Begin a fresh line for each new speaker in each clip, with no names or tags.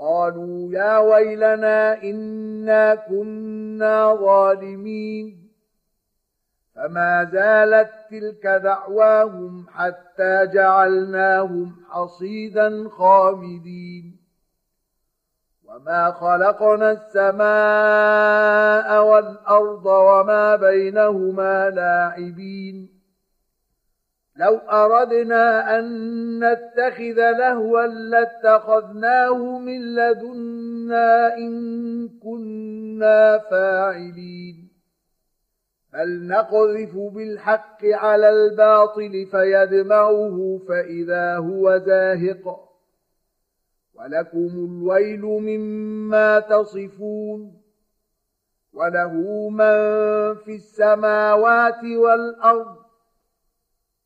قالوا يا ويلنا إنا كنا ظالمين. فما زالت تلك دعواهم حتى جعلناهم حصيدا خامدين. وما خلقنا السماء والأرض وما بينهما لاعبين. لو أردنا أن نتخذ لهوا لاتخذناه من لدنا إن كنا فاعلين. بل نقذف بالحق على الباطل فيدمعه فإذا هو زاهق. ولكم الويل مما تصفون. وله من في السماوات والأرض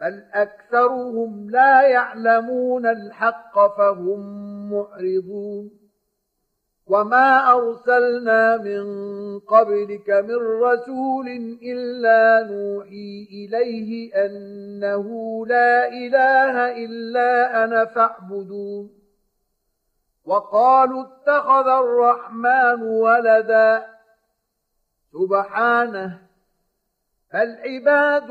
بل أكثرهم لا يعلمون الحق فهم معرضون. وما أرسلنا من قبلك من رسول إلا نوحي إليه أنه لا إله إلا أنا فاعبدون. وقالوا اتخذ الرحمن ولدا. سبحانه بل عباد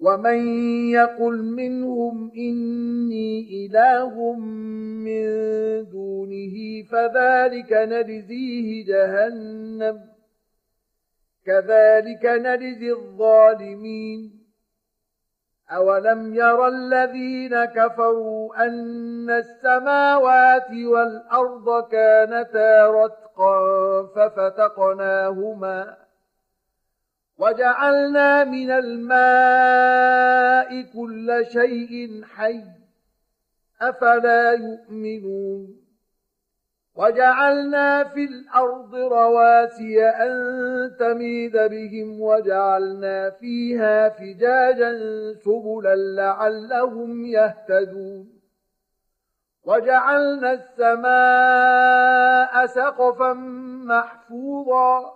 ومن يقل منهم إني إله من دونه فذلك نجزيه جهنم كذلك نجزي الظالمين. أولم ير الذين كفروا أن السماوات والأرض كانتا رتقا ففتقناهما وجعلنا من الماء كل شيء حي أفلا يؤمنون وجعلنا في الأرض رواسي أن تميد بهم وجعلنا فيها فجاجا سبلا لعلهم يهتدون وجعلنا السماء سقفا محفوظا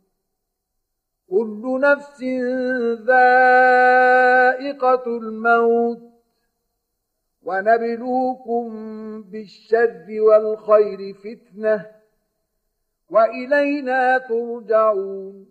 كل نفس ذائقة الموت ونبلوكم بالشر والخير فتنة وإلينا ترجعون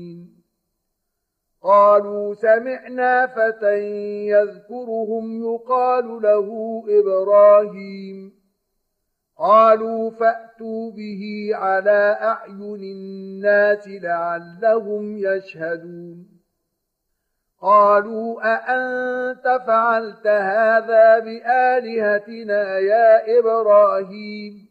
قالوا سمعنا فتى يذكرهم يقال له إبراهيم. قالوا فأتوا به على أعين الناس لعلهم يشهدون. قالوا أأنت فعلت هذا بآلهتنا يا إبراهيم؟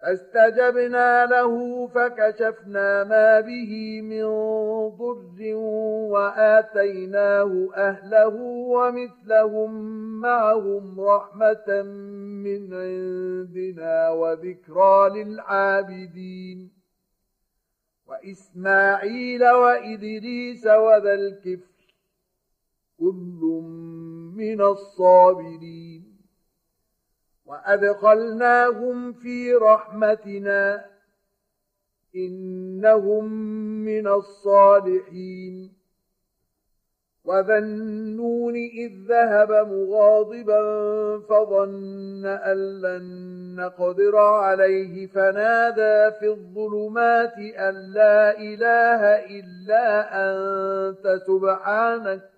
فاستجبنا له فكشفنا ما به من ضر وآتيناه أهله ومثلهم معهم رحمة من عندنا وذكرى للعابدين. وإسماعيل وإدريس وذا الكفر كل من الصابرين. وأدخلناهم في رحمتنا إنهم من الصالحين. وذا النون إذ ذهب مغاضبا فظن أن لن نقدر عليه. فنادى في الظلمات أن لا إله إلا أنت. سبحانك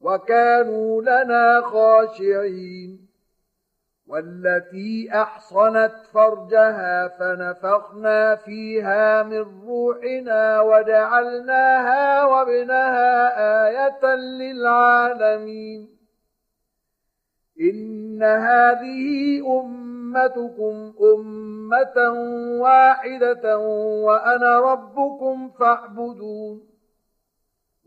وكانوا لنا خاشعين والتي أحصنت فرجها فنفخنا فيها من روحنا وجعلناها وابنها آية للعالمين. إن هذه أمتكم أمة واحدة وأنا ربكم فاعبدون.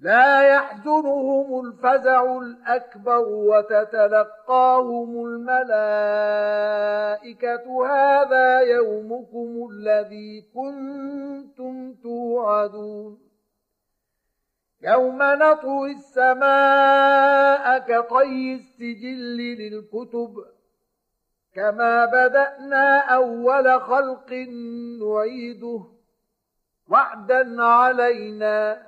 لا يحزنهم الفزع الأكبر وتتلقاهم الملائكة. هذا يومكم الذي كنتم توعدون. يوم نطوي السماء كطي السجل للكتب. كما بدأنا أول خلق نعيده. وعدا علينا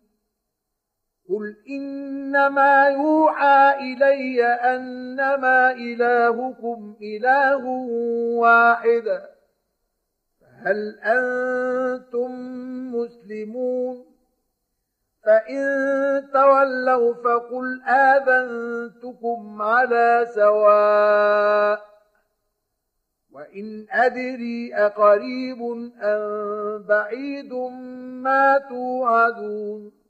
قل إنما يوحى إلي أنما إلهكم إله واحد هل أنتم مسلمون؟ فإن تولوا فقل آذنتكم على سواء وإن أدري أقريب أم بعيد ما توعدون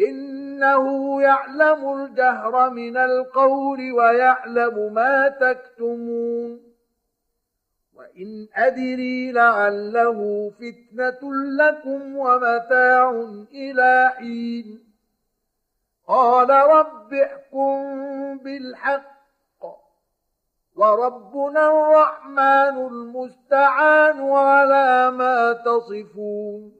إنه يعلم الجهر من القول ويعلم ما تكتمون. وإن أدري لعله فتنة لكم ومتاع إلى حين. قال رب احكم بالحق. وربنا الرحمن المستعان على ما تصفون.